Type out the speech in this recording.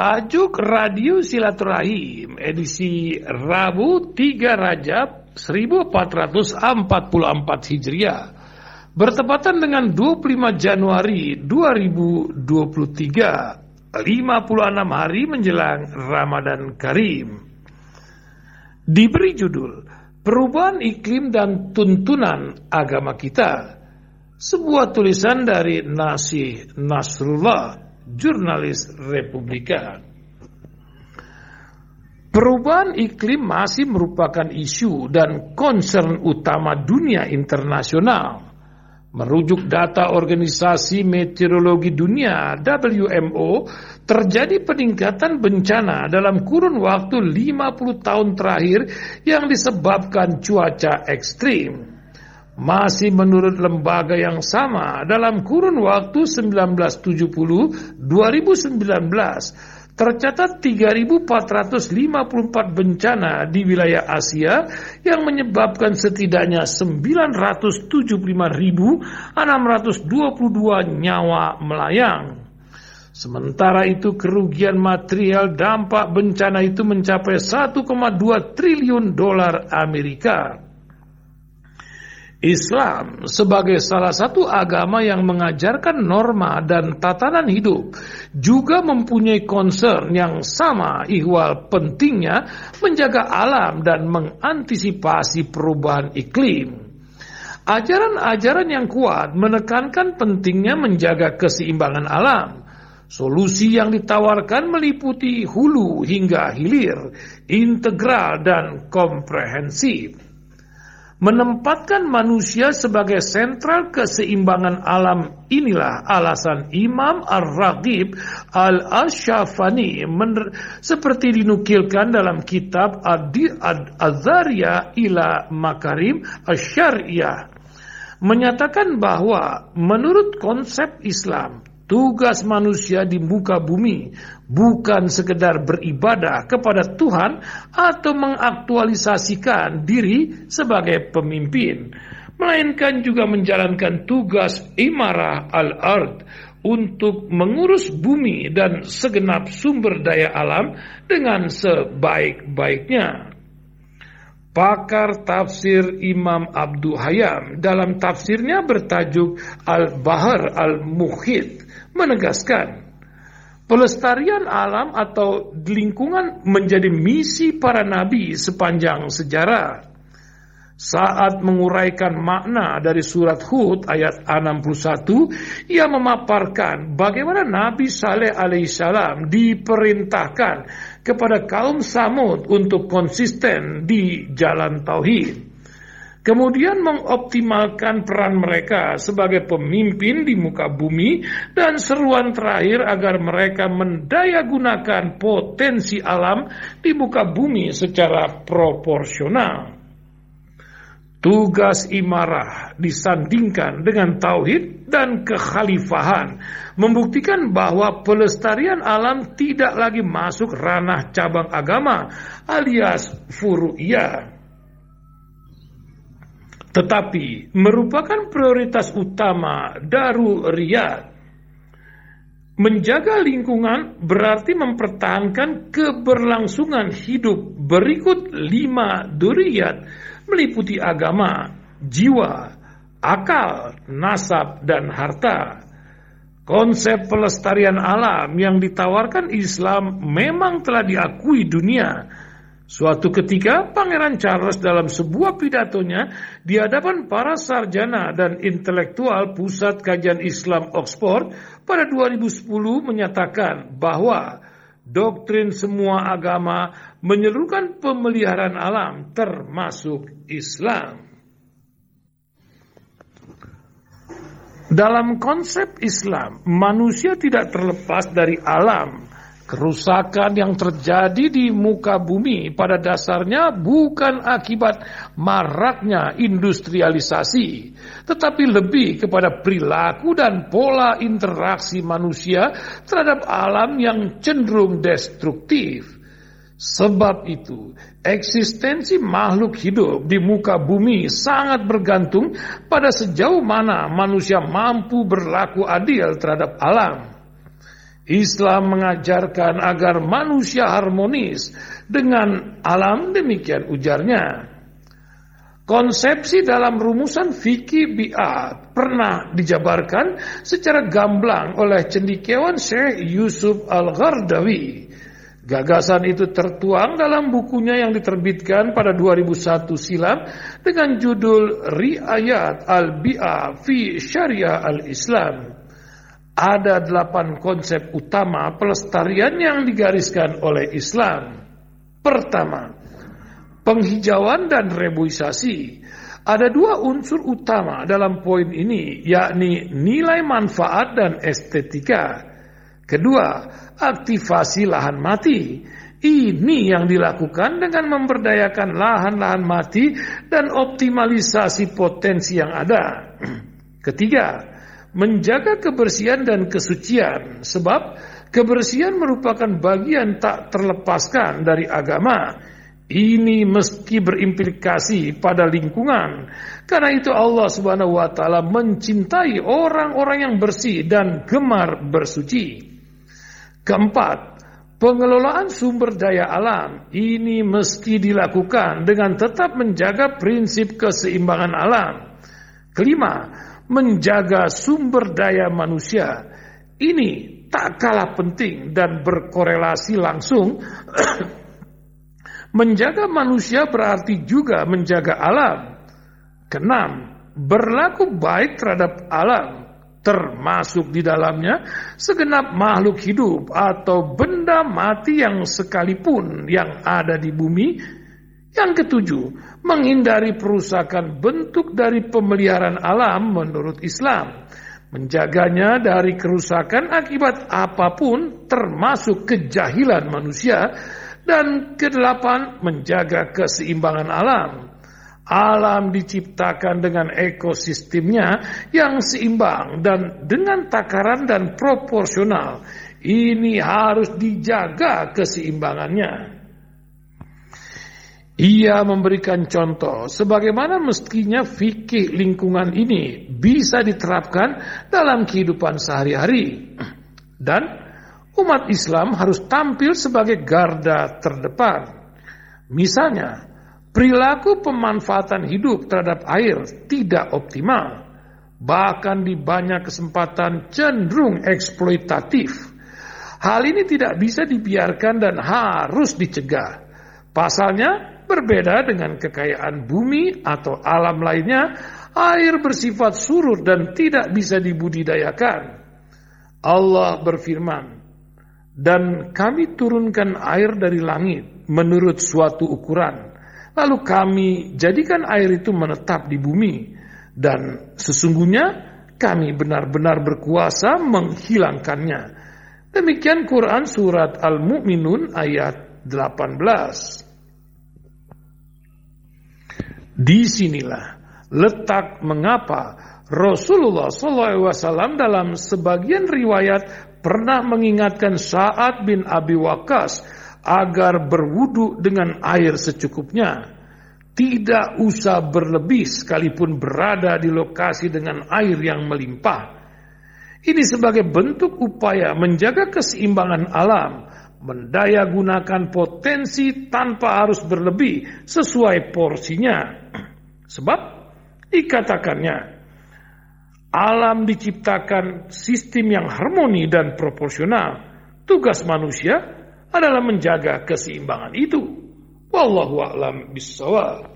Tajuk Radio Silaturahim edisi Rabu 3 Rajab 1444 Hijriah. Bertepatan dengan 25 Januari 2023 56 hari menjelang Ramadan Karim. Diberi judul Perubahan Iklim dan Tuntunan Agama Kita. Sebuah tulisan dari Nasih Nasrullah jurnalis Republika. Perubahan iklim masih merupakan isu dan concern utama dunia internasional. Merujuk data Organisasi Meteorologi Dunia WMO, terjadi peningkatan bencana dalam kurun waktu 50 tahun terakhir yang disebabkan cuaca ekstrim masih menurut lembaga yang sama dalam kurun waktu 1970-2019 tercatat 3.454 bencana di wilayah Asia yang menyebabkan setidaknya 975.622 nyawa melayang. Sementara itu kerugian material dampak bencana itu mencapai 1,2 triliun dolar Amerika. Islam sebagai salah satu agama yang mengajarkan norma dan tatanan hidup juga mempunyai concern yang sama ihwal pentingnya menjaga alam dan mengantisipasi perubahan iklim. Ajaran-ajaran yang kuat menekankan pentingnya menjaga keseimbangan alam. Solusi yang ditawarkan meliputi hulu hingga hilir, integral dan komprehensif menempatkan manusia sebagai sentral keseimbangan alam. Inilah alasan Imam Ar-Raghib Al-Ashafani seperti dinukilkan dalam kitab Ad-Azariya ila Makarim Asyariyah menyatakan bahwa menurut konsep Islam Tugas manusia di muka bumi bukan sekedar beribadah kepada Tuhan atau mengaktualisasikan diri sebagai pemimpin, melainkan juga menjalankan tugas imarah al-ard untuk mengurus bumi dan segenap sumber daya alam dengan sebaik-baiknya. Pakar tafsir Imam Abdul Hayam dalam tafsirnya bertajuk Al-Bahar Al-Muhit menegaskan pelestarian alam atau lingkungan menjadi misi para nabi sepanjang sejarah. Saat menguraikan makna dari surat Hud ayat 61, ia memaparkan bagaimana Nabi Saleh alaihissalam diperintahkan kepada kaum Samud untuk konsisten di jalan tauhid kemudian mengoptimalkan peran mereka sebagai pemimpin di muka bumi dan seruan terakhir agar mereka mendayagunakan potensi alam di muka bumi secara proporsional. Tugas imarah disandingkan dengan tauhid dan kekhalifahan, membuktikan bahwa pelestarian alam tidak lagi masuk ranah cabang agama alias furu'iyah tetapi merupakan prioritas utama Daru Riyad. Menjaga lingkungan berarti mempertahankan keberlangsungan hidup berikut lima duriyat meliputi agama, jiwa, akal, nasab, dan harta. Konsep pelestarian alam yang ditawarkan Islam memang telah diakui dunia Suatu ketika Pangeran Charles dalam sebuah pidatonya di hadapan para sarjana dan intelektual Pusat Kajian Islam Oxford pada 2010 menyatakan bahwa doktrin semua agama menyerukan pemeliharaan alam termasuk Islam. Dalam konsep Islam, manusia tidak terlepas dari alam Kerusakan yang terjadi di muka bumi pada dasarnya bukan akibat maraknya industrialisasi, tetapi lebih kepada perilaku dan pola interaksi manusia terhadap alam yang cenderung destruktif. Sebab itu, eksistensi makhluk hidup di muka bumi sangat bergantung pada sejauh mana manusia mampu berlaku adil terhadap alam. Islam mengajarkan agar manusia harmonis dengan alam demikian ujarnya. Konsepsi dalam rumusan fikih bi'at pernah dijabarkan secara gamblang oleh cendikiawan Syekh Yusuf Al-Ghardawi. Gagasan itu tertuang dalam bukunya yang diterbitkan pada 2001 silam dengan judul Riayat Al-Bi'a fi Syariah Al-Islam ada delapan konsep utama pelestarian yang digariskan oleh Islam. Pertama, penghijauan dan reboisasi. Ada dua unsur utama dalam poin ini, yakni nilai manfaat dan estetika. Kedua, aktivasi lahan mati. Ini yang dilakukan dengan memberdayakan lahan-lahan mati dan optimalisasi potensi yang ada. Ketiga, menjaga kebersihan dan kesucian sebab kebersihan merupakan bagian tak terlepaskan dari agama. Ini meski berimplikasi pada lingkungan. Karena itu Allah Subhanahu wa taala mencintai orang-orang yang bersih dan gemar bersuci. Keempat, pengelolaan sumber daya alam ini mesti dilakukan dengan tetap menjaga prinsip keseimbangan alam. Kelima, menjaga sumber daya manusia. Ini tak kalah penting dan berkorelasi langsung. menjaga manusia berarti juga menjaga alam. Keenam, berlaku baik terhadap alam, termasuk di dalamnya segenap makhluk hidup atau benda mati yang sekalipun yang ada di bumi yang ketujuh, menghindari perusakan bentuk dari pemeliharaan alam menurut Islam. Menjaganya dari kerusakan akibat apa pun termasuk kejahilan manusia. Dan kedelapan, menjaga keseimbangan alam. Alam diciptakan dengan ekosistemnya yang seimbang dan dengan takaran dan proporsional. Ini harus dijaga keseimbangannya. Ia memberikan contoh sebagaimana mestinya fikih lingkungan ini bisa diterapkan dalam kehidupan sehari-hari. Dan umat Islam harus tampil sebagai garda terdepan. Misalnya, perilaku pemanfaatan hidup terhadap air tidak optimal. Bahkan di banyak kesempatan cenderung eksploitatif. Hal ini tidak bisa dibiarkan dan harus dicegah. Pasalnya, Berbeda dengan kekayaan bumi atau alam lainnya, air bersifat surut dan tidak bisa dibudidayakan. Allah berfirman, dan kami turunkan air dari langit menurut suatu ukuran. Lalu kami jadikan air itu menetap di bumi. Dan sesungguhnya kami benar-benar berkuasa menghilangkannya. Demikian Quran Surat Al-Mu'minun ayat 18. Di sinilah letak mengapa Rasulullah SAW dalam sebagian riwayat pernah mengingatkan Sa'ad bin Abi Waqqas agar berwudu dengan air secukupnya. Tidak usah berlebih sekalipun berada di lokasi dengan air yang melimpah. Ini sebagai bentuk upaya menjaga keseimbangan alam, mendaya gunakan potensi tanpa harus berlebih sesuai porsinya. Sebab dikatakannya alam diciptakan sistem yang harmoni dan proporsional. Tugas manusia adalah menjaga keseimbangan itu. Wallahu a'lam bishawab.